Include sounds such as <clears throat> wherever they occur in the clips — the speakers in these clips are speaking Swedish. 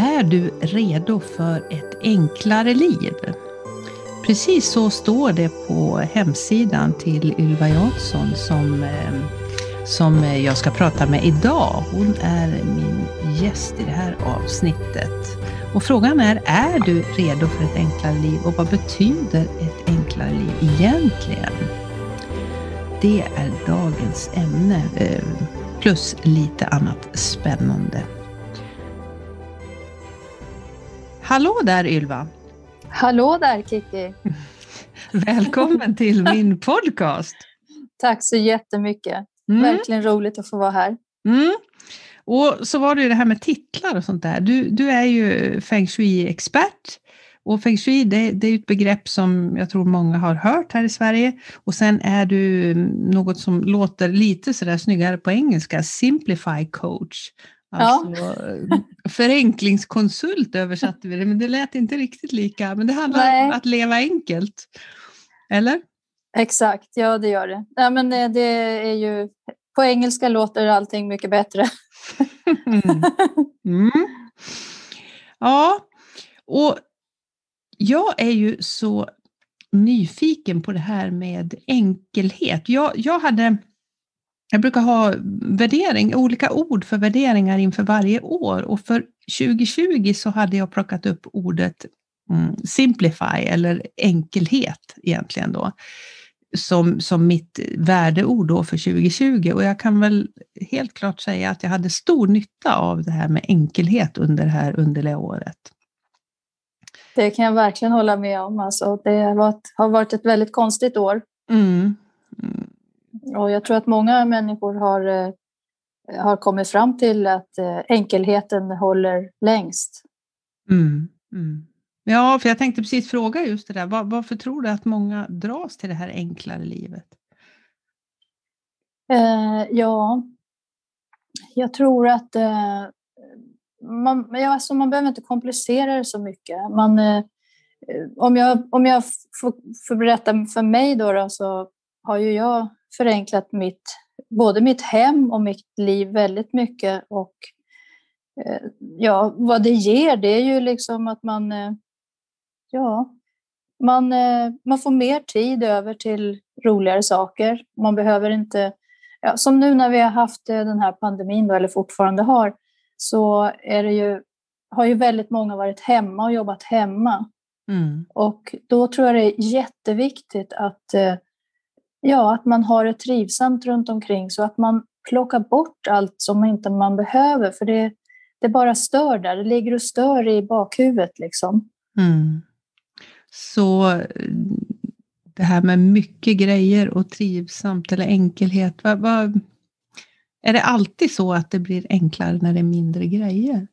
Är du redo för ett enklare liv? Precis så står det på hemsidan till Ylva Jansson som, eh, som jag ska prata med idag. Hon är min gäst i det här avsnittet. Och frågan är, är du redo för ett enklare liv och vad betyder ett enklare liv egentligen? Det är dagens ämne, eh, plus lite annat spännande. Hallå där Ylva! Hallå där Kiki! <laughs> Välkommen till min podcast! Tack så jättemycket! Mm. Verkligen roligt att få vara här. Mm. Och så var det ju det här med titlar och sånt där. Du, du är ju feng shui-expert. Och feng shui det, det är ett begrepp som jag tror många har hört här i Sverige. Och sen är du något som låter lite sådär snyggare på engelska, Simplify coach. Alltså, ja. Förenklingskonsult översatte vi det, men det lät inte riktigt lika. Men det handlar Nej. om att leva enkelt. Eller? Exakt, ja det gör det. Ja, men det, det är ju, på engelska låter allting mycket bättre. mm. Mm. Ja, och jag är ju så nyfiken på det här med enkelhet. Jag, jag hade jag brukar ha värdering, olika ord för värderingar inför varje år och för 2020 så hade jag plockat upp ordet mm, simplify eller enkelhet egentligen då som, som mitt värdeord då för 2020 och jag kan väl helt klart säga att jag hade stor nytta av det här med enkelhet under det här underliga året. Det kan jag verkligen hålla med om. Alltså, det har varit ett väldigt konstigt år. Mm. Och jag tror att många människor har, eh, har kommit fram till att eh, enkelheten håller längst. Mm, mm. Ja, för jag tänkte precis fråga just det där. Var, varför tror du att många dras till det här enklare livet? Eh, ja, jag tror att eh, man, ja, alltså man behöver inte komplicera det så mycket. Man, eh, om jag, om jag får, får berätta för mig då, då, så har ju jag förenklat mitt, både mitt hem och mitt liv väldigt mycket. Och eh, ja, vad det ger, det är ju liksom att man, eh, ja, man, eh, man får mer tid över till roligare saker. Man behöver inte, ja, som nu när vi har haft den här pandemin då, eller fortfarande har, så är det ju, har ju väldigt många varit hemma och jobbat hemma. Mm. Och då tror jag det är jätteviktigt att Ja, att man har det trivsamt runt omkring så att man plockar bort allt som inte man behöver för det, det bara stör där, det ligger och stör i bakhuvudet liksom. Mm. Så det här med mycket grejer och trivsamt eller enkelhet, vad, vad, är det alltid så att det blir enklare när det är mindre grejer?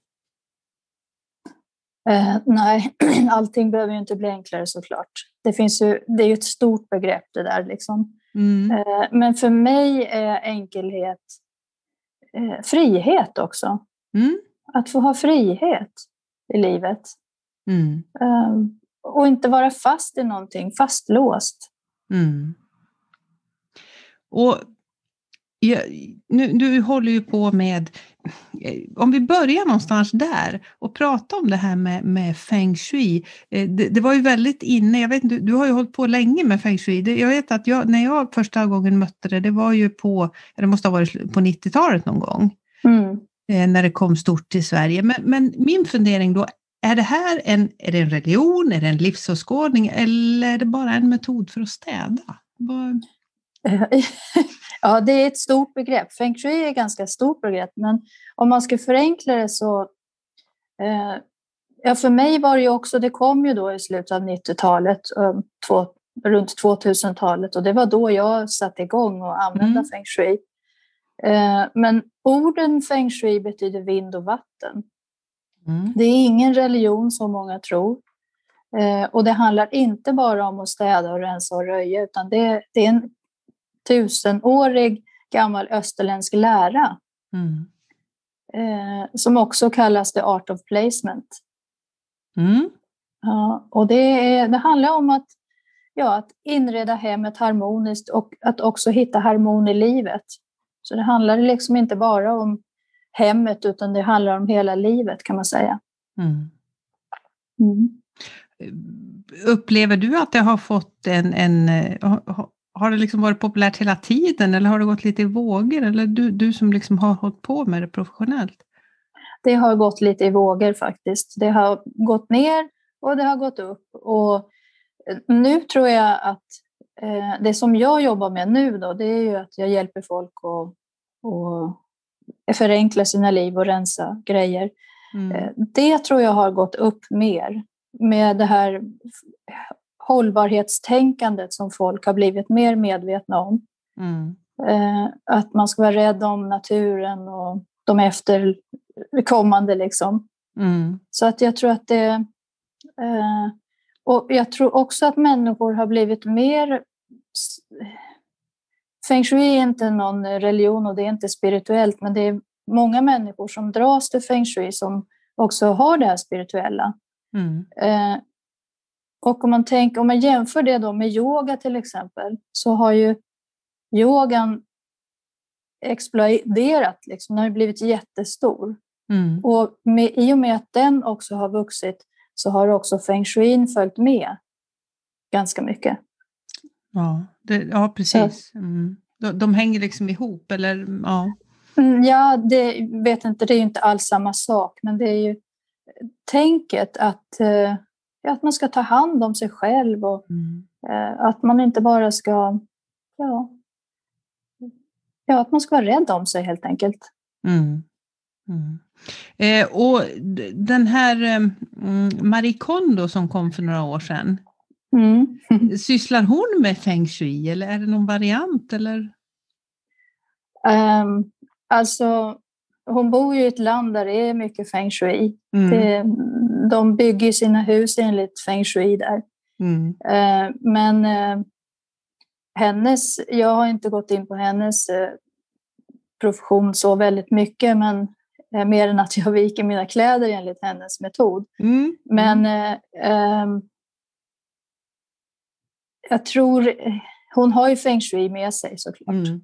Eh, nej, <clears throat> allting behöver ju inte bli enklare såklart. Det, finns ju, det är ju ett stort begrepp det där. Liksom. Mm. Eh, men för mig är enkelhet eh, frihet också. Mm. Att få ha frihet i livet. Mm. Eh, och inte vara fast i någonting, fastlåst. Mm. Och Ja, nu, du håller ju på med, eh, om vi börjar någonstans där och prata om det här med, med feng shui. Eh, det, det, var ju väldigt inne, jag vet inte, du har ju hållit på länge med feng shui. Det, jag vet att jag, när jag första gången mötte det, det var ju på, det måste ha varit på 90-talet någon gång. Mm. Eh, när det kom stort till Sverige. Men, men min fundering då, är det här en, är det en religion, är det en livsåskådning eller är det bara en metod för att städa? Vad... <laughs> Ja, det är ett stort begrepp. Feng shui är ett ganska stort begrepp, men om man ska förenkla det så... Eh, ja, för mig var det ju också, det kom ju då i slutet av 90-talet, um, två, runt 2000-talet, och det var då jag satte igång och använda mm. feng shui. Eh, men orden feng shui betyder vind och vatten. Mm. Det är ingen religion som många tror. Eh, och det handlar inte bara om att städa och rensa och röja, utan det, det är en tusenårig gammal österländsk lära. Mm. Eh, som också kallas the art of placement. Mm. Ja, och det, är, det handlar om att, ja, att inreda hemmet harmoniskt och att också hitta harmon i livet. Så det handlar liksom inte bara om hemmet utan det handlar om hela livet kan man säga. Mm. Mm. Upplever du att det har fått en, en har, det liksom varit populärt hela tiden eller har det gått lite i vågor? Eller du, du som liksom har hållit på med det professionellt? Det har gått lite i vågor faktiskt. Det har gått ner och det har gått upp. Och nu tror jag att eh, det som jag jobbar med nu då, det är ju att jag hjälper folk att, att förenkla sina liv och rensa grejer. Mm. Eh, det tror jag har gått upp mer med det här hållbarhetstänkandet som folk har blivit mer medvetna om. Mm. Eh, att man ska vara rädd om naturen och de efterkommande. Liksom. Mm. Så att jag tror att det... Eh, och jag tror också att människor har blivit mer... Feng shui är inte någon religion och det är inte spirituellt, men det är många människor som dras till feng shui som också har det här spirituella. Mm. Och om man, tänker, om man jämför det då med yoga till exempel, så har ju yogan exploderat, liksom. den har blivit jättestor. Mm. Och med, i och med att den också har vuxit så har också feng shuin följt med ganska mycket. Ja, det, ja precis. Mm. De, de, hänger liksom ihop, eller? Ja, mm, ja det vet inte, det är ju inte alls samma sak, men det är ju tänket att eh, att man ska ta hand om sig själv och mm. Eh, att man inte bara ska, ja, ja, att man ska vara rädd om sig helt enkelt. Mm. Mm. Eh, och den här eh, Marie Kondo som kom för några år sedan, mm. <laughs> sysslar hon med feng shui eller är det någon variant? Eller? Um, alltså, hon bor ju i ett land där det är mycket feng shui. Mm. Det, de bygger sina hus enligt feng shui där. Mm. Eh, men eh, hennes, jag har inte gått in på hennes eh, profession så väldigt mycket, men mer än att jag viker mina kläder enligt hennes metod. Mm. Men ehm, jag tror, hon har ju feng shui med sig såklart. Mm.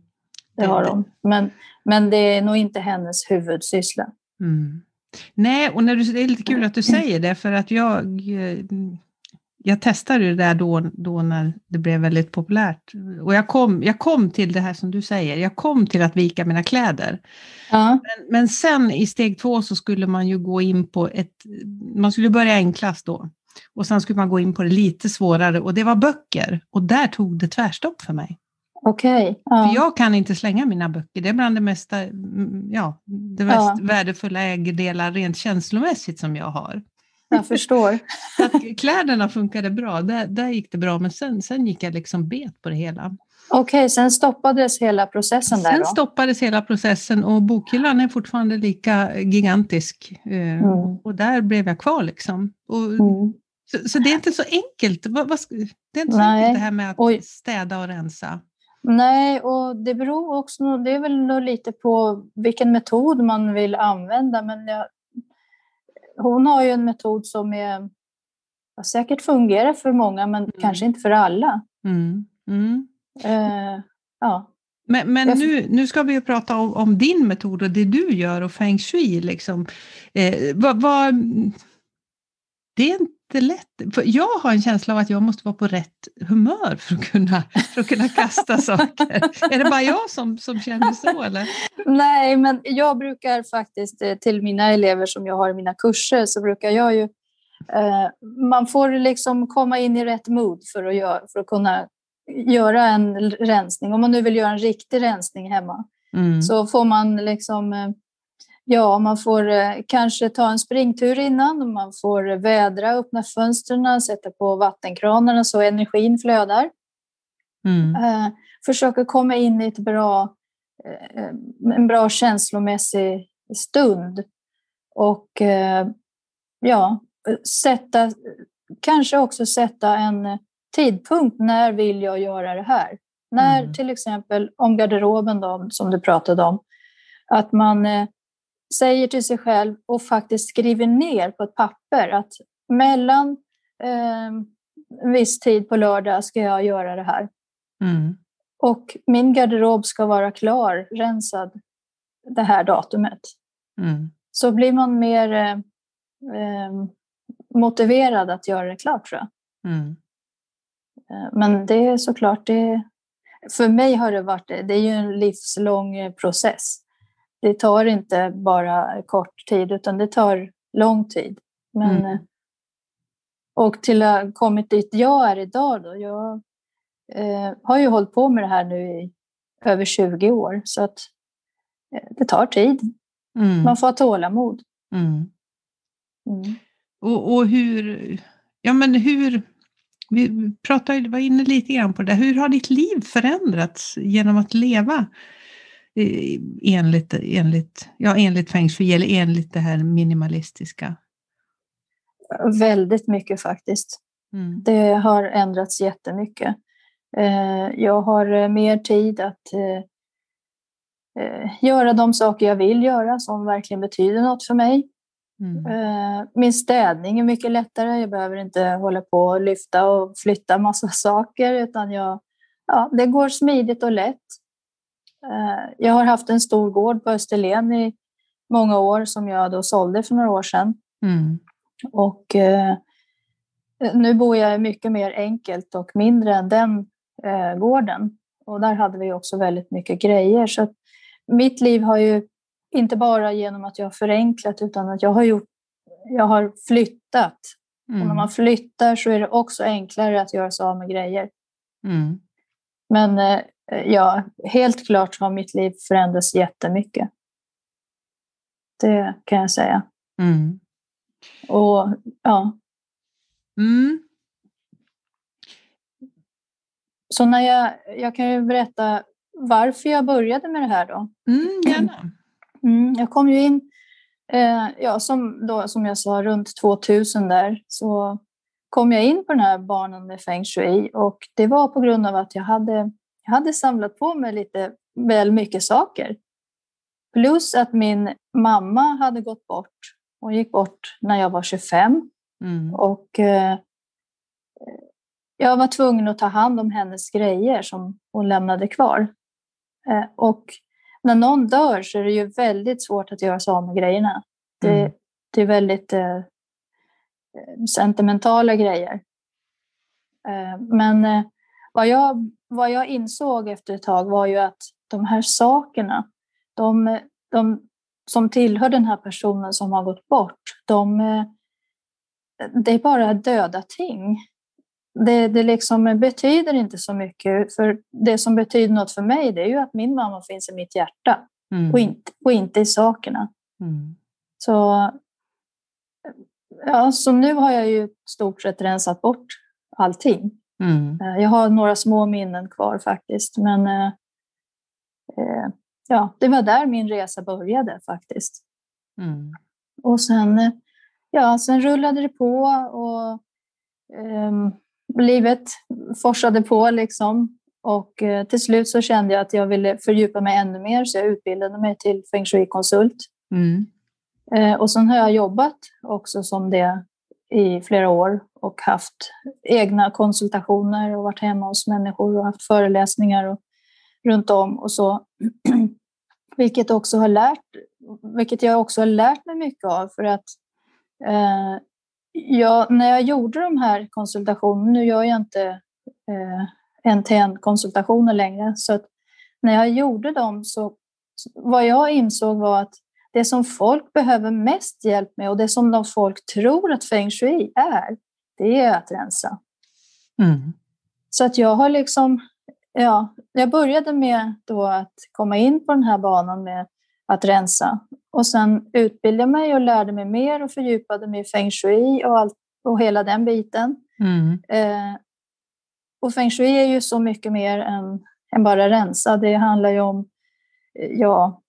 Det har hon. Men, men det är nog inte hennes huvudsyssla. Mm. Nej, och när du, det är lite kul att du säger det för att jag, jag testade det där då, då när det blev väldigt populärt. Och jag kom, jag kom till det här som du säger, jag kom till att vika mina kläder. Ja. Men, men sen i steg två så skulle man ju gå in på ett, man skulle börja enklast då. Och sen skulle man gå in på det lite svårare och det var böcker. Och där tog det tvärstopp för mig. Okej. Okay. Ja. För jag kan inte slänga mina böcker. Det är bland det mesta, mm, ja, det mest ja. värdefulla ägodelar rent känslomässigt som jag har. Jag förstår. <laughs> att kläderna funkade bra, där, där gick det bra, men sen, sen gick jag liksom bet på det hela. Okej, okay, sen stoppades hela processen där Sen stoppades hela processen och bokhyllan är fortfarande lika gigantisk. Eh, mm. Och där blev jag kvar liksom. Och, mm. så, så, det är inte så enkelt. det är inte så enkelt det här med att Oj. städa och rensa. Nej, och det beror också, det är väl lite på vilken metod man vill använda. Men jag, hon har ju en metod som är, säkert fungerar för många, men mm. kanske inte för alla. Mm. Mm. Uh, ja. Men, men nu, nu ska vi prata om, om, din metod och det du gör och feng shui. Liksom. Eh, vad, vad, det är inte lätt. För jag har en känsla av att jag måste vara på rätt humör för att kunna, för att kunna kasta <laughs> saker. Är det bara jag som, som känner så? Eller? Nej, men jag brukar faktiskt eh, till mina elever som jag har i mina kurser så brukar jag ju eh, man får liksom komma in i rätt mood för att, göra, för att kunna göra en rensning. Om man nu vill göra en riktig rensning hemma mm. så får man liksom eh, Ja, man får eh, kanske ta en springtur innan, man får vädra, öppna fönstren, sätta på vattenkranarna så energin flödar. Mm. Eh, försöka komma in i ett bra, eh, en bra känslomässig stund. Och ja, sätta, kanske också sätta en tidpunkt. När vill jag göra det här? När mm. till exempel om garderoben då, som du pratade om, att man säger till sig själv och faktiskt skriver ner på ett papper att mellan eh, en viss tid på lördag ska jag göra det här. Mm. Och min garderob ska vara klar, rensad, det här datumet. Mm. Så blir man mer, eh, eh, motiverad att göra det klart tror jag. Mm. Eh, men det är såklart, det, för mig har det varit, det är ju en livslång process. Det tar inte bara kort tid utan det tar lång tid. Men, Mm. eh, Och till att ha kommit dit jag är idag då. Jag eh, har ju hållit på med det här nu i över 20 år så att eh, det tar tid. Mm. Man får ha tålamod. Mm. Mm. Och, och hur, ja men hur, vi pratade, var inne lite grann på det, hur har ditt liv förändrats genom att leva enligt, enligt, ja, enligt feng shui eller enligt det här minimalistiska? Väldigt mycket faktiskt. Mm. Det har ändrats jättemycket. Eh, Jag har eh, mer tid att eh, göra de saker jag vill göra som verkligen betyder något för mig. Mm. Min städning är mycket lättare. Jag behöver inte hålla på och lyfta och flytta massa <laughs> saker utan jag, ja, det går smidigt och lätt. Eh, Jag har haft en stor gård på Österlen i många år som jag då sålde för några år sedan. Mm. Och eh, nu bor jag mycket mer enkelt och mindre än den eh, gården. Och där hade vi också väldigt mycket grejer. Så mitt liv har ju inte bara genom att jag har förenklat utan att jag har, gjort, jag har flyttat. Och när Mm. man flyttar så är det också enklare att göra sig av med grejer. Mm. Men ja, helt klart har mitt liv förändrats jättemycket. Det kan jag säga. Mm. Och ja, Mm. Så när jag, jag kan ju berätta varför jag började med det här då. Mm, gärna. <clears throat> Mm, jag kom ju in, eh, ja, som, då, som jag sa, runt 2000 där, så kom jag in på den här banan med feng shui och det var på grund av att jag hade, jag hade samlat på mig lite väl mycket saker. Plus att min mamma hade gått bort. Hon gick bort när jag var 25 Mm. och eh, jag var tvungen att ta hand om hennes grejer som hon lämnade kvar. Eh, och när någon dör så är det ju väldigt svårt att göra sig av med grejerna. Det, Mm. det är väldigt eh, sentimentala grejer. Eh, men eh, vad, jag, vad jag insåg efter ett tag var ju att de här sakerna, de, de som tillhör den här personen som har gått bort, de, det är bara döda ting. Det, det liksom betyder inte så mycket. För det som betyder något för mig det är ju att min mamma finns i mitt hjärta Mm. och, inte, och inte i sakerna. Mm. Så, ja, så nu har jag ju stort sett rensat bort allting. Mm. Eh, Jag har några små minnen kvar faktiskt. Men eh, eh, ja, det var där min resa började faktiskt. Mm. Och sen, eh, ja, sen rullade det på och ehm, livet forsade på liksom. Och eh, till slut så kände jag att jag ville fördjupa mig ännu mer så jag utbildade mig till feng shui-konsult. Mm. Eh, och sen har jag jobbat också som det i flera år och haft egna konsultationer och varit hemma hos människor och haft föreläsningar och runt om och så. <clears throat> vilket, också har lärt, vilket jag också har lärt mig mycket av för att eh, jag, när jag gjorde de här konsultationerna, nu gör jag inte eh, en-till-en konsultationer längre, så att när jag gjorde dem så vad jag insåg var att det som folk behöver mest hjälp med och det som de folk tror att feng shui är, det är att rensa. Mm. Så att jag har liksom, ja, jag började med då att komma in på den här banan med att rensa och sen utbildade jag mig och lärde mig mer och fördjupade mig i feng shui och, allt, och hela den biten. Mm. Eh, och feng shui är ju så mycket mer än, än bara rensa. Det handlar ju om eh, ja,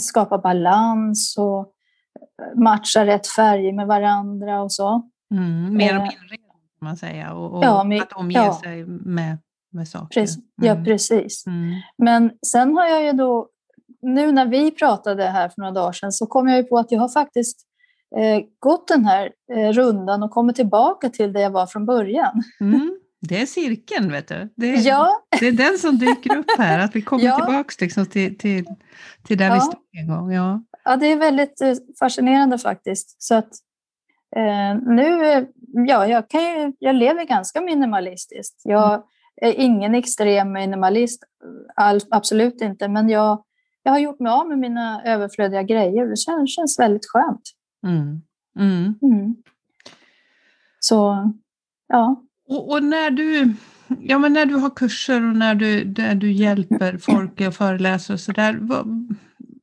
skapa balans och eh, matcha rätt färger med varandra och så. Mm. Mer om Eh, inredning kan man säga och, och ja, men- att omge ja. sig med, med saker. Precis, Ja, Mm. precis. Mm. Men sen har jag ju då, nu när vi pratade här för några dagar sedan så kom jag ju på att jag har faktiskt eh, gått den här eh, rundan och kommit tillbaka till där jag var från början. Mm. Det är cirkeln, vet du. Det är, Ja, det är den som dyker upp här, att vi kommer <laughs> Ja. tillbaka liksom till, till, till där vi Ja. stod en gång. Ja. ja, det är väldigt eh, fascinerande faktiskt. Så att, eh, nu, ja, jag, kan ju, jag lever ganska minimalistiskt. Jag mm. är ingen extrem minimalist, all, absolut inte, men jag, jag har gjort mig av med mina överflödiga grejer. Det känns, känns väldigt skönt. Mm. Mm. mm. Så, ja. Och, och, när, du, ja, men när du har kurser och när du, där du hjälper folk och föreläser och sådär,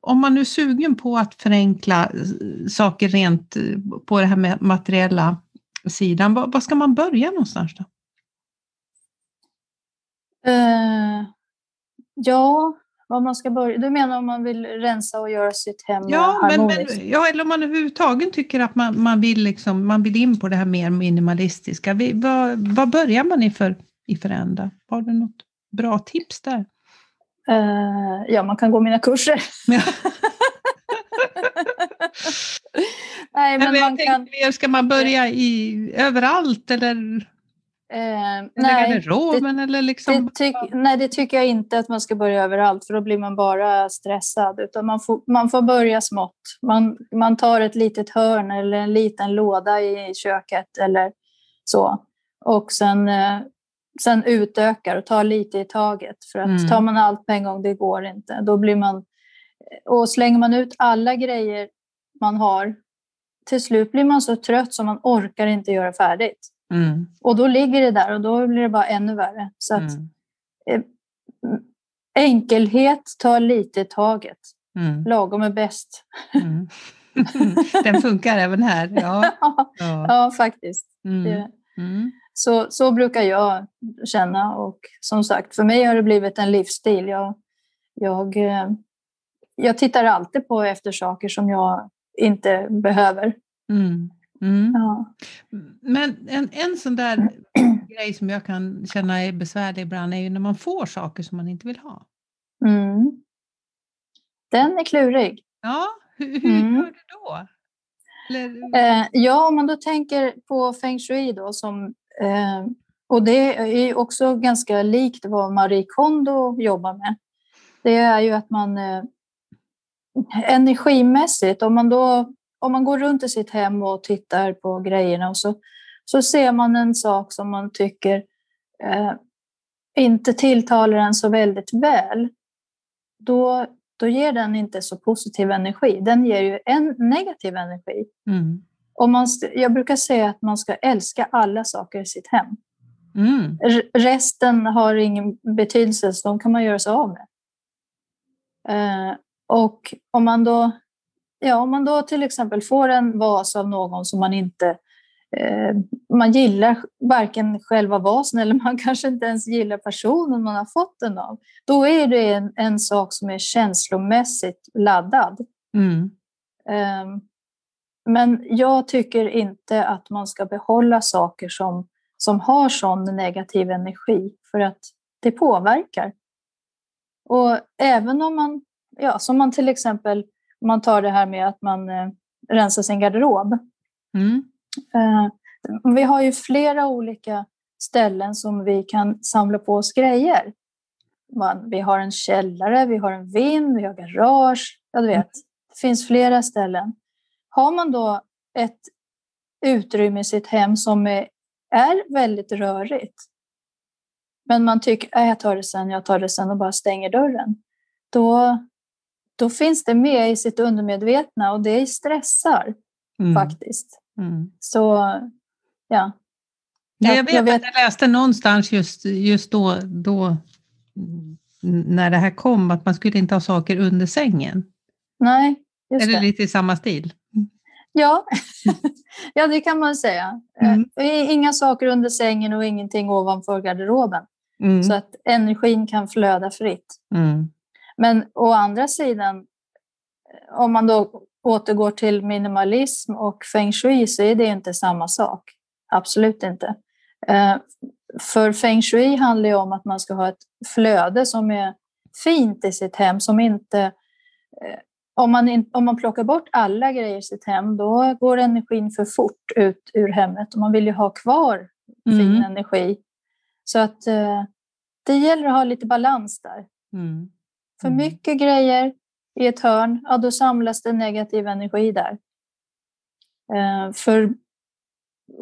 om man nu är sugen på att förenkla eh, saker rent eh, på det här med materiella sidan, var, ska man börja någonstans då? Uh, ja, var man ska börja. Du menar om man vill rensa och göra sitt hem ja, harmoniskt? Men, ja, eller om man överhuvudtaget tycker att man, man, vill liksom, man vill in på det här mer minimalistiska. Vi, vad, vad börjar man i för, i för ända? Har du något bra tips där? Uh, ja, man kan gå mina kurser. <laughs> Nej, men, men man kan... Ska man börja i, överallt eller? Eh, nej, garderoben det, eller liksom? Det tyck, nej, det tycker jag inte att man ska börja överallt för då blir man bara stressad. Utan man får, man får börja smått. Man, man tar ett litet hörn eller en liten låda i köket eller så. Och sen, eh, sen utökar och tar lite i taget. För att mm. tar man allt på en gång, det går inte. Då blir man, och slänger man ut alla grejer man har, till slut blir man så trött så man orkar inte göra färdigt. Mm. Och då ligger det där och då blir det bara ännu värre. Så att, mm. eh, enkelhet tar lite taget. Mm. Lagom är bäst. Mm. <laughs> Den funkar även här. Ja, <laughs> ja. ja faktiskt. Mm. Mm. Så, så brukar jag känna och som sagt, för mig har det blivit en livsstil. Jag, jag, eh, jag tittar alltid på efter saker som jag inte behöver. Mm. Mm. Ja. Men en, en sån där <clears throat> grej som jag kan känna är besvärlig ibland är ju när man får saker som man inte vill ha. Mm. Den är klurig. Ja, hur, hur mm. gör du då? Eller... Eh, ja, om man då tänker på feng shui då som eh, och det är också ganska likt vad Marie Kondo jobbar med. Det är ju att man eh, energimässigt, om man då om man går runt i sitt hem och tittar på grejerna och så, så ser man en sak som man tycker eh, inte tilltalar en så väldigt väl, då, då ger den inte så positiv energi. Den ger ju en negativ energi. Mm. Och man, jag brukar säga att man ska älska alla saker i sitt hem. Mm. Resten har ingen betydelse, så de kan man göra sig av med. Eh, och om man då Ja, om man då till exempel får en vas av någon som man inte eh, man gillar varken själva vasen eller man <laughs> kanske inte ens gillar personen man har fått den av. Då är det en, en sak som är känslomässigt laddad. Mm. Um, men jag tycker inte att man ska behålla saker som, som har sån negativ energi för att det påverkar. Och även om man, ja, som man till exempel man tar det här med att man eh, rensar sin garderob. Mm. Eh, vi har ju flera olika ställen som vi kan samla på oss grejer. Man, vi har en källare, vi har en vind, vi har garage. Ja, du vet, mm. det finns flera ställen. Har man då ett utrymme i sitt hem som är, är väldigt rörigt, men man tycker att jag tar det sen, jag tar det sen och bara stänger dörren, då, då finns det med i sitt undermedvetna och det stressar mm. faktiskt. Mm. Så ja. ja jag vet, jag vet, att jag läste någonstans just, just då, då när det här kom att man skulle inte ha saker under sängen. Nej, just Är det, lite i samma stil? Ja, <laughs> ja det kan man säga. Mm. Eh, inga saker under sängen och ingenting ovanför garderoben. Mm. Så att energin kan flöda fritt. Mm. Men å andra sidan, om man då återgår till minimalism och feng shui så är det inte samma sak. Absolut inte. Eh, för feng shui handlar ju om att man ska ha ett flöde som är fint i sitt hem, som inte... Eh, om man, om man plockar bort alla grejer i sitt hem, då går energin för fort ut ur hemmet och man vill ju ha kvar fin mm. energi. Så att eh, det gäller att ha lite balans där. Mm. För mm. mycket grejer i ett hörn, ja, då samlas det negativ energi där. Eh, för,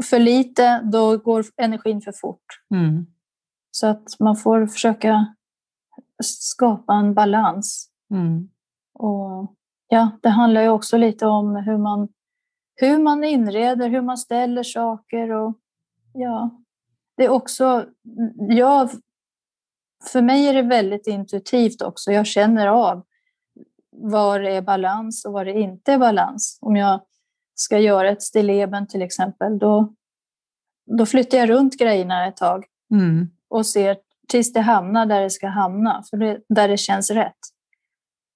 för lite, då går energin för fort. Mm. Så att man får försöka skapa en balans. Mm. Och ja, det handlar ju också lite om hur man, hur man inreder, hur man ställer saker. Och, ja, det är också, jag, för mig är det väldigt intuitivt också. Jag känner av var det är balans och var det inte är balans. Om jag ska göra ett stilleben till exempel, då, då flyttar jag runt grejerna ett tag Mm. och ser tills det hamnar där det ska hamna, för det, där det känns rätt.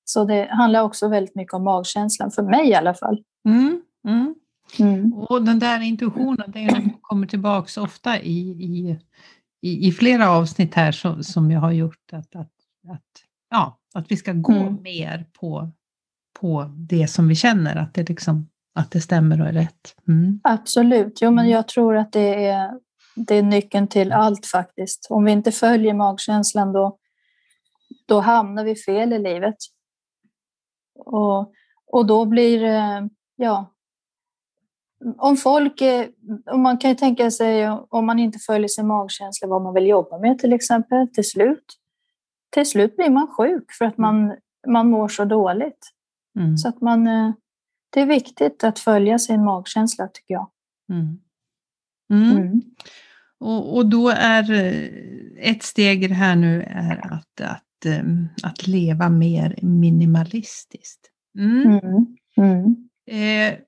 Så det handlar också väldigt mycket om magkänslan, för mig i alla fall. Mm. Mm. Mm. Och den där intuitionen, det är något som kommer tillbaka ofta i, i, i, i flera avsnitt här som, som jag har gjort. Att, att, att, ja, att vi ska gå Mm. mer på, på det som vi känner, att det, liksom, att det stämmer och är rätt. Mm. Absolut, jo, men Mm. jag tror att det är, det är nyckeln till allt faktiskt. Om vi inte följer magkänslan då, då hamnar vi fel i livet. Och, och då blir det, ja, om folk, om man kan ju tänka sig om man inte följer sin magkänsla vad man vill jobba med till exempel, till slut. Till slut blir man sjuk för att man, man mår så dåligt. Mm. Så att man, eh, det är viktigt att följa sin magkänsla tycker jag. Mm. Mm. Mm. Och, och då är eh, ett steg här nu är att, att, em, att leva mer minimalistiskt. Mm. Mm. Eh,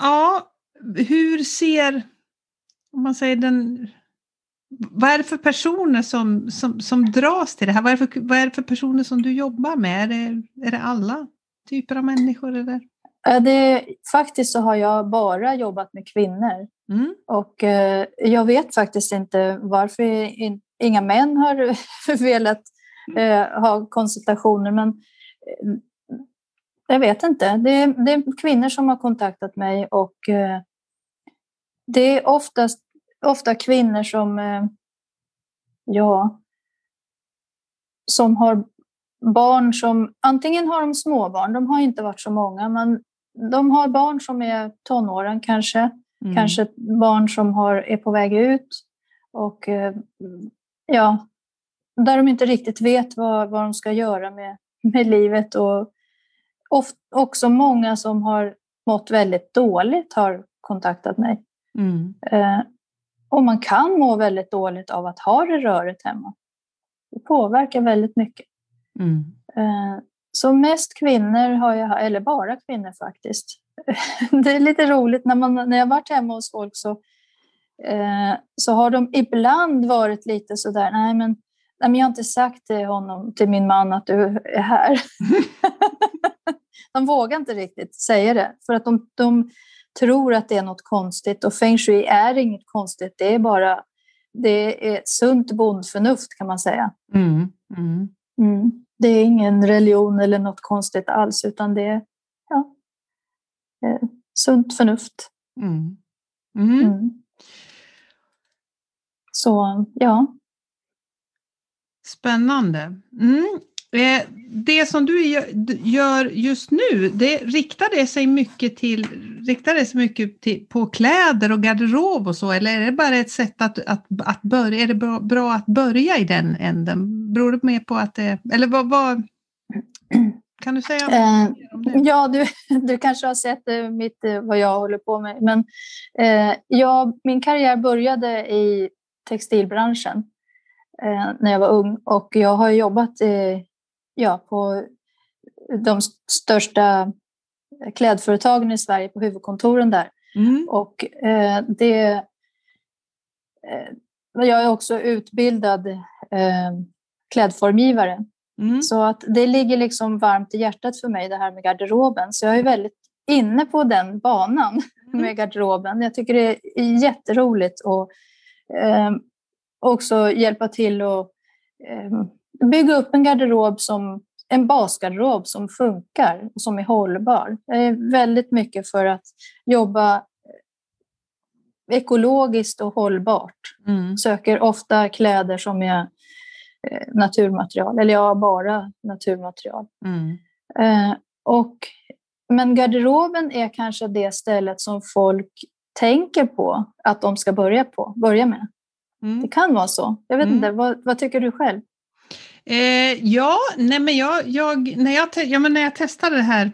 ja, hur ser, om man säger den, vad är det för personer som, som, som dras till det här? Vad är, det för, vad är det för personer som du jobbar med? Är det, är det alla typer av människor? Eller? Det, faktiskt så har jag bara jobbat med kvinnor Mm. och eh, jag vet faktiskt inte varför in, inga män har <laughs> velat eh, ha konsultationer men eh, jag vet inte. Det, är- det är kvinnor som har kontaktat mig och eh, det är oftast, ofta kvinnor som, eh, ja, som har barn som, antingen har de småbarn, de har inte varit så många, men de har barn som är tonåren kanske, Mm. kanske barn som har, är på väg ut och eh, ja, där de inte riktigt vet vad, vad de ska göra med, med livet och oft, också många som har mått väldigt dåligt har kontaktat mig. Mm. Eh, och man kan må väldigt dåligt av att ha det rörigt hemma. Det påverkar väldigt mycket. Mm. Eh, Så mest kvinnor har jag, eller bara kvinnor faktiskt. <laughs> Det är lite roligt när, man, när jag varit hemma hos folk så, eh, så har de ibland varit lite sådär, nej men, nej men jag har inte sagt till honom, till min man att du är här. <laughs> <laughs> de vågar inte riktigt säga det för att de, de tror att det är något konstigt och feng shui är inget konstigt, det är bara det är sunt bondförnuft kan man säga. Mm. Mm. Mm. Det är ingen religion eller något konstigt alls, utan det är ja, eh, sunt förnuft. Mm. Mm. Mm. Så ja, Spännande. Eh, Det som du gör just nu, det riktar det sig mycket till, riktar det sig mycket till, på kläder och garderob och så, eller är det bara ett sätt att, att, att börja, är det bra, bra att börja i den änden? Beror det mer på att det, eller vad, vad kan du säga eh, mer om det? ja du, <laughs> du kanske har sett eh, mitt, eh, vad jag håller på med, men eh, jag, min karriär började i textilbranschen eh, när jag var ung och jag har jobbat ja, på de största klädföretagen i Sverige, på huvudkontoren där. Mm. Och eh, det... Eh, jag är också utbildad eh, klädformgivare. Mm. Så att det ligger liksom varmt i hjärtat för mig det här med garderoben. Så jag är väldigt inne på den banan Mm. med garderoben. Jag tycker det är jätteroligt att eh, också hjälpa till att eh, bygga upp en garderob som en basgarderob som funkar och som är hållbar. Jag är väldigt mycket för att jobba ekologiskt och hållbart. Mm. Söker ofta kläder som är eh, naturmaterial, eller ja, bara naturmaterial. Mm. Eh, och, men garderoben är kanske det stället som folk tänker på att de ska börja, på, börja med. Mm. Det kan vara så. Jag vet mm. inte, vad, vad, tycker du själv? Eh, ja, nej men jag, jag, när, jag, ja, men när jag testade det här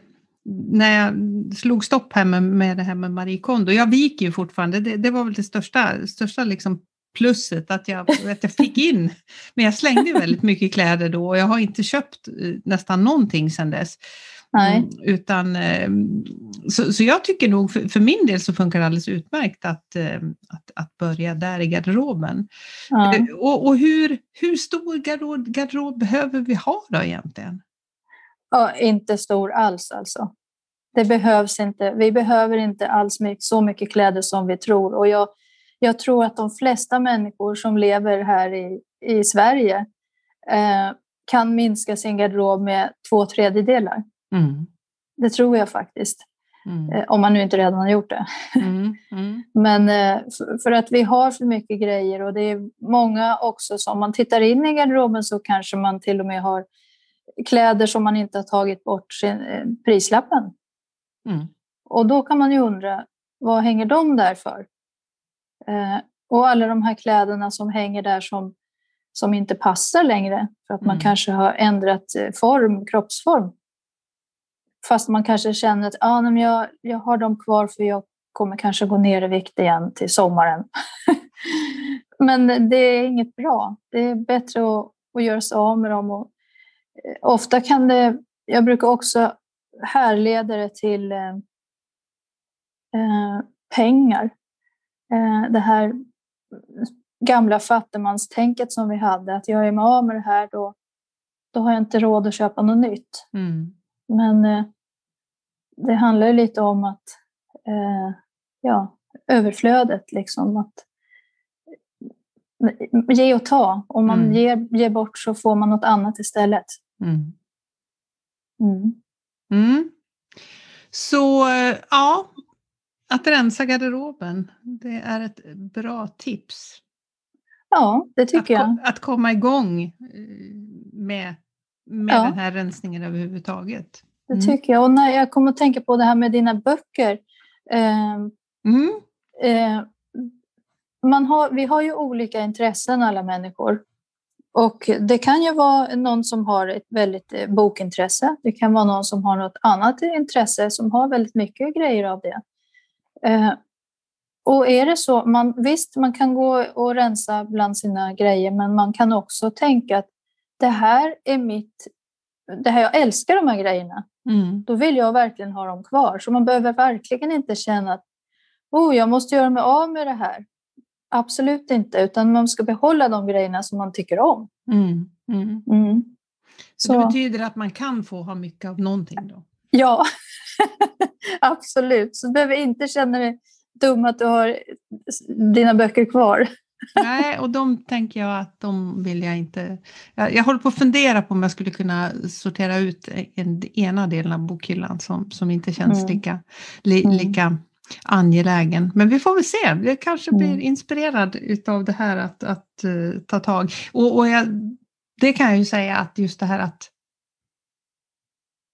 när jag slog stopp här med, med det här med Marie Kondo, jag viker ju fortfarande, det, det var väl det största, största liksom plusset att jag, att jag fick in, men jag slängde väldigt mycket kläder då och jag har inte köpt eh, nästan någonting sedan dess. Nej. Mm, utan, eh, så, så jag tycker nog, för, för, min del så funkar det alldeles utmärkt att, eh, att, att börja där i garderoben. Ja. Och, och hur, hur stor garderob, garderob behöver vi ha då egentligen? Ja, inte stor alls alltså. Det behövs inte. Vi behöver inte alls så mycket kläder som vi tror. Och jag, jag tror att de flesta människor som lever här i, i Sverige eh, kan minska sin garderob med två tredjedelar. Mm. Det tror jag faktiskt. Mm. Eh, om man nu inte redan har gjort det. Mm. mm. <laughs> Men eh, för, att vi har för mycket grejer och det är många också, så om man tittar in i garderoben så kanske man till och med har kläder som man inte har tagit bort sin, eh, prislappen. Mm. Och då kan man ju undra, vad hänger de där för? Och alla de här kläderna som hänger där som, som inte passar längre för att mm. man kanske har ändrat form, kroppsform. Fast man kanske känner att ah, men jag, jag har dem kvar för jag kommer kanske gå ner i vikt igen till sommaren. <laughs> men det är inget bra. Det är bättre att, att göra sig av med dem. Och, eh, ofta kan det, jag brukar också härleda det till eh, eh pengar eh, det här gamla fattigmanstänket som vi hade, att jag är mig av med det här, då, då har jag inte råd att köpa något nytt. Mm. Men eh, det handlar lite om att eh, ja, överflödet, liksom, att ge och ta. Om man mm. ger, ger bort så får man något annat istället. Mm. mm. mm. Så ja, att rensa garderoben, det är ett bra tips. Ja, det tycker att, jag. Att komma igång eh, med, med ja. den här rensningen överhuvudtaget. Det mm. tycker jag. Och när jag kommer att tänka på det här med dina böcker. Eh, mm. eh, man har, vi har ju olika intressen alla människor. Och det kan ju vara någon som har ett väldigt eh, bokintresse. Det kan vara någon som har något annat intresse som har väldigt mycket grejer av det. Eh, och är det så, man, visst man kan gå och rensa bland sina grejer men man kan också tänka att det här är mitt, det här, jag älskar de här grejerna. Mm. Då vill jag verkligen ha dem kvar. Så man behöver verkligen inte känna att oh, jag måste göra mig av med det här. Absolut inte, utan man ska behålla de grejerna som man tycker om. Mm. Mm. mm. Så, så det betyder att man kan få ha mycket av någonting då? Ja, <laughs> absolut. Så du behöver inte känna dig dum att du har dina böcker kvar. Nej, och de tänker jag att de vill jag inte... Jag, jag håller på att fundera på om jag skulle kunna sortera ut en, ena delen av bokhyllan som, som inte känns mm. lika, li, mm. lika angelägen. Men vi får väl se, jag kanske blir mm. inspirerad av det här att, att uh, ta tag. Och, och jag, det kan jag ju säga att just det här att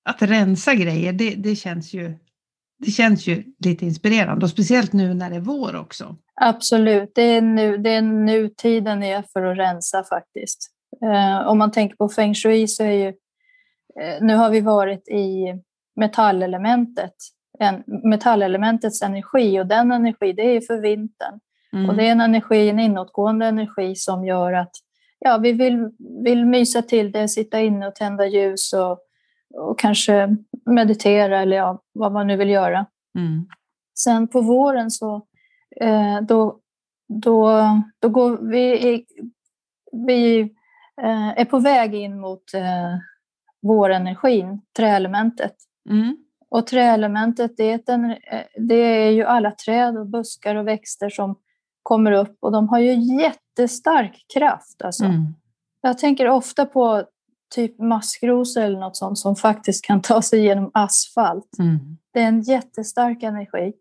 att rensa grejer, det, det, känns ju, det känns ju lite inspirerande och speciellt nu när det är vår också. Absolut, det är nu, det är nu tiden är för att rensa faktiskt. Eh, om man tänker på feng shui så är ju, eh, nu har vi varit i metallelementet, en, metallelementets energi och den energi det är för vintern. Mm. Och det är en energi, en inåtgående energi som gör att ja, vi vill, vill mysa till det, sitta inne och tända ljus och och kanske meditera eller ja, vad man nu vill göra. Mm. Sen på våren så eh, då, då, då går vi, vi eh, är på väg in mot eh, vårenergin, träelementet. Mm. Och träelementet det är, en, eh, det är ju alla träd och buskar och växter som kommer upp och de har ju jättestark kraft. Alltså. Mm. Jag tänker ofta på typ maskrosor eller något sånt som faktiskt kan ta sig genom asfalt. Mm. Det är en jättestark energi.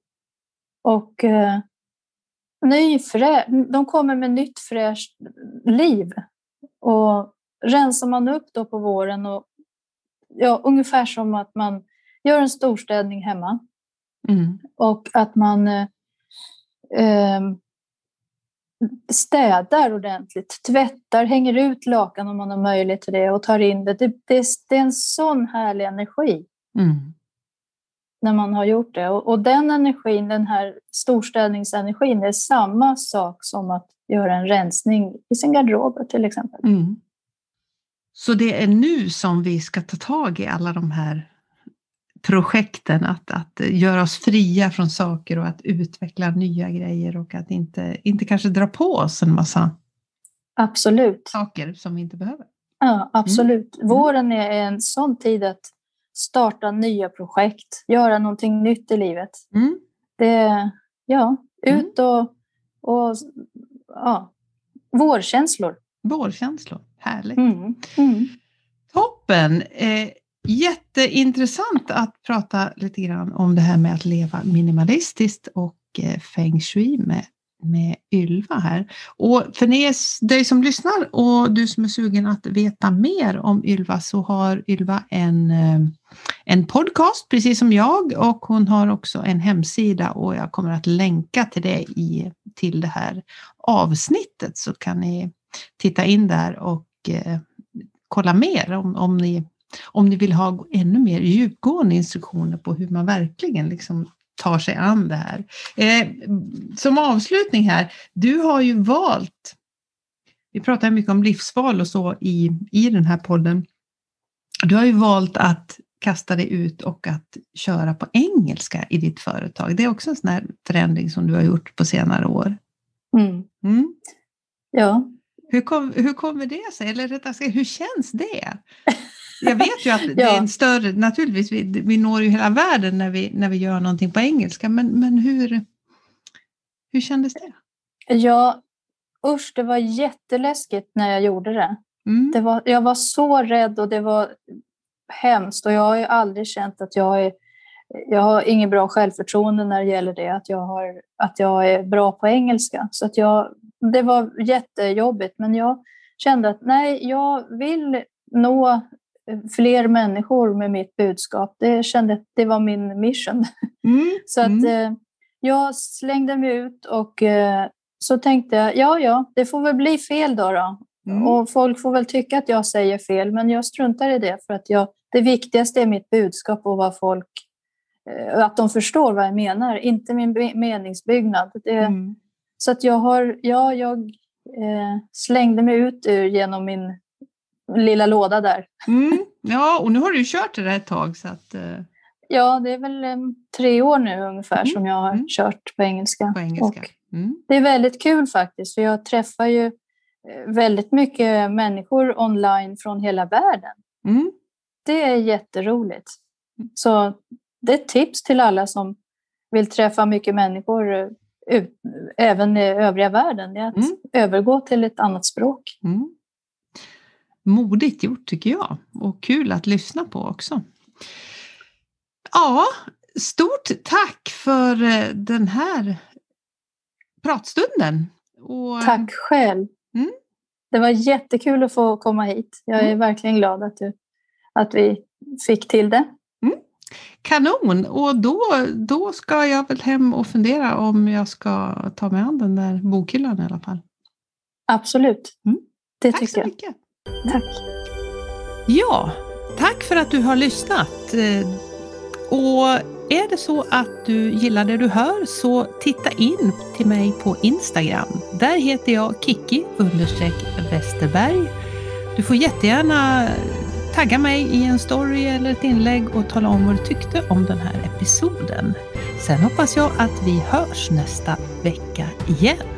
Och eh, ny frä, de kommer med nytt fräscht liv. Och rensar man upp då på våren och ja, ungefär som att man gör en storstädning hemma Mm. och att man eh, ehm, städar ordentligt, tvättar, hänger ut lakan om man har möjlighet till det och tar in det. Det, det, det är en sån härlig energi Mm. när man har gjort det. Och, och den energin, den här storstädningsenergin, är samma sak som att göra en rensning i sin garderob till exempel. Mm. Så det är nu som vi ska ta tag i alla de här projekten, att, att göra oss fria från saker och att utveckla nya grejer och att inte, inte kanske dra på oss en massa Absolut. saker som vi inte behöver. Ja, absolut. Mm. Våren är en sån tid att starta nya projekt, göra någonting nytt i livet. Mm. Det, ja, Mm. ut och, och ja, vårkänslor. Vårkänslor, härligt. Mm. Mm. Toppen! Eh, jätteintressant att prata lite grann om det här med att leva minimalistiskt och eh, feng shui med, med Ylva här. Och för ni, dig som lyssnar och du som är sugen att veta mer om Ylva så har Ylva en, eh, en podcast precis som jag och hon har också en hemsida och jag kommer att länka till det i, till det här avsnittet så kan ni titta in där och eh, kolla mer om, om, ni, om ni vill ha ännu mer djupgående instruktioner på hur man verkligen liksom tar sig an det här. Eh, som avslutning här, du har ju valt, vi pratar mycket om livsval och så i, i den här podden, du har ju valt att kasta dig ut och att köra på engelska i ditt företag. Det är också en sån här förändring som du har gjort på senare år. Mm. Mm. Ja. Hur, kom, hur kommer det sig? Eller rättare sagt, hur känns det? <laughs> Jag vet ju att <laughs> det är en större, naturligtvis, vi, vi når ju hela världen när vi, när vi gör någonting på engelska, men, men hur, hur kändes det? ja, usch, det var jätteläskigt när jag gjorde det. Mm. det var, jag var så rädd och det var hemskt och jag har ju aldrig känt att jag är jag har ingen bra självförtroende när det gäller det, att jag, har, att jag är bra på engelska. Så att jag, det var jättejobbigt, men jag kände att nej, jag vill nå fler människor med mitt budskap. Det kände det var min mission. Mm. <laughs> Så att Mm. eh, jag slängde mig ut och eh, så tänkte jag, ja, ja, det får väl bli fel då. då. Mm. Och folk får väl tycka att jag säger fel, men jag struntar i det för att jag, det viktigaste är mitt budskap och vad folk, eh, att de förstår vad jag menar, inte min meningsbyggnad. Det, Mm. Så att jag har, ja, jag slängde mig ut ur genom min lilla låda där. Mm. Ja, och nu har du ju kört det där ett tag så att, eh, Ja, det är väl eh, tre år nu ungefär Mm, som jag har mm. kört på engelska. på engelska. Mm. det är väldigt kul faktiskt, för jag träffar ju eh, väldigt mycket människor online från hela världen. Mm. Det är jätteroligt. Mm. Så det är ett tips till alla som vill träffa mycket människor ut, även i övriga världen. Det är att Mm. övergå till ett annat språk. Mm. Modigt gjort tycker jag och kul att lyssna på också. Ja, stort tack för eh, den här pratstunden. Och, Tack själv. Mm. Det var jättekul att få komma hit. Jag är Mm. verkligen glad att, du, att vi fick till det. Kanon! Och då, då ska jag väl hem och fundera om jag ska ta mig an den där bokhyllan i alla fall. Absolut. Mm. Det Tack tycker så jag. mycket! Tack. Ja, tack för att du har lyssnat. Och är det så att du gillar det du hör så titta in till mig på Instagram. Där heter jag Kiki understreck Westerberg. Du får jättegärna tagga mig i en story eller ett inlägg och tala om vad du tyckte om den här episoden. Sen hoppas jag att vi hörs nästa vecka igen.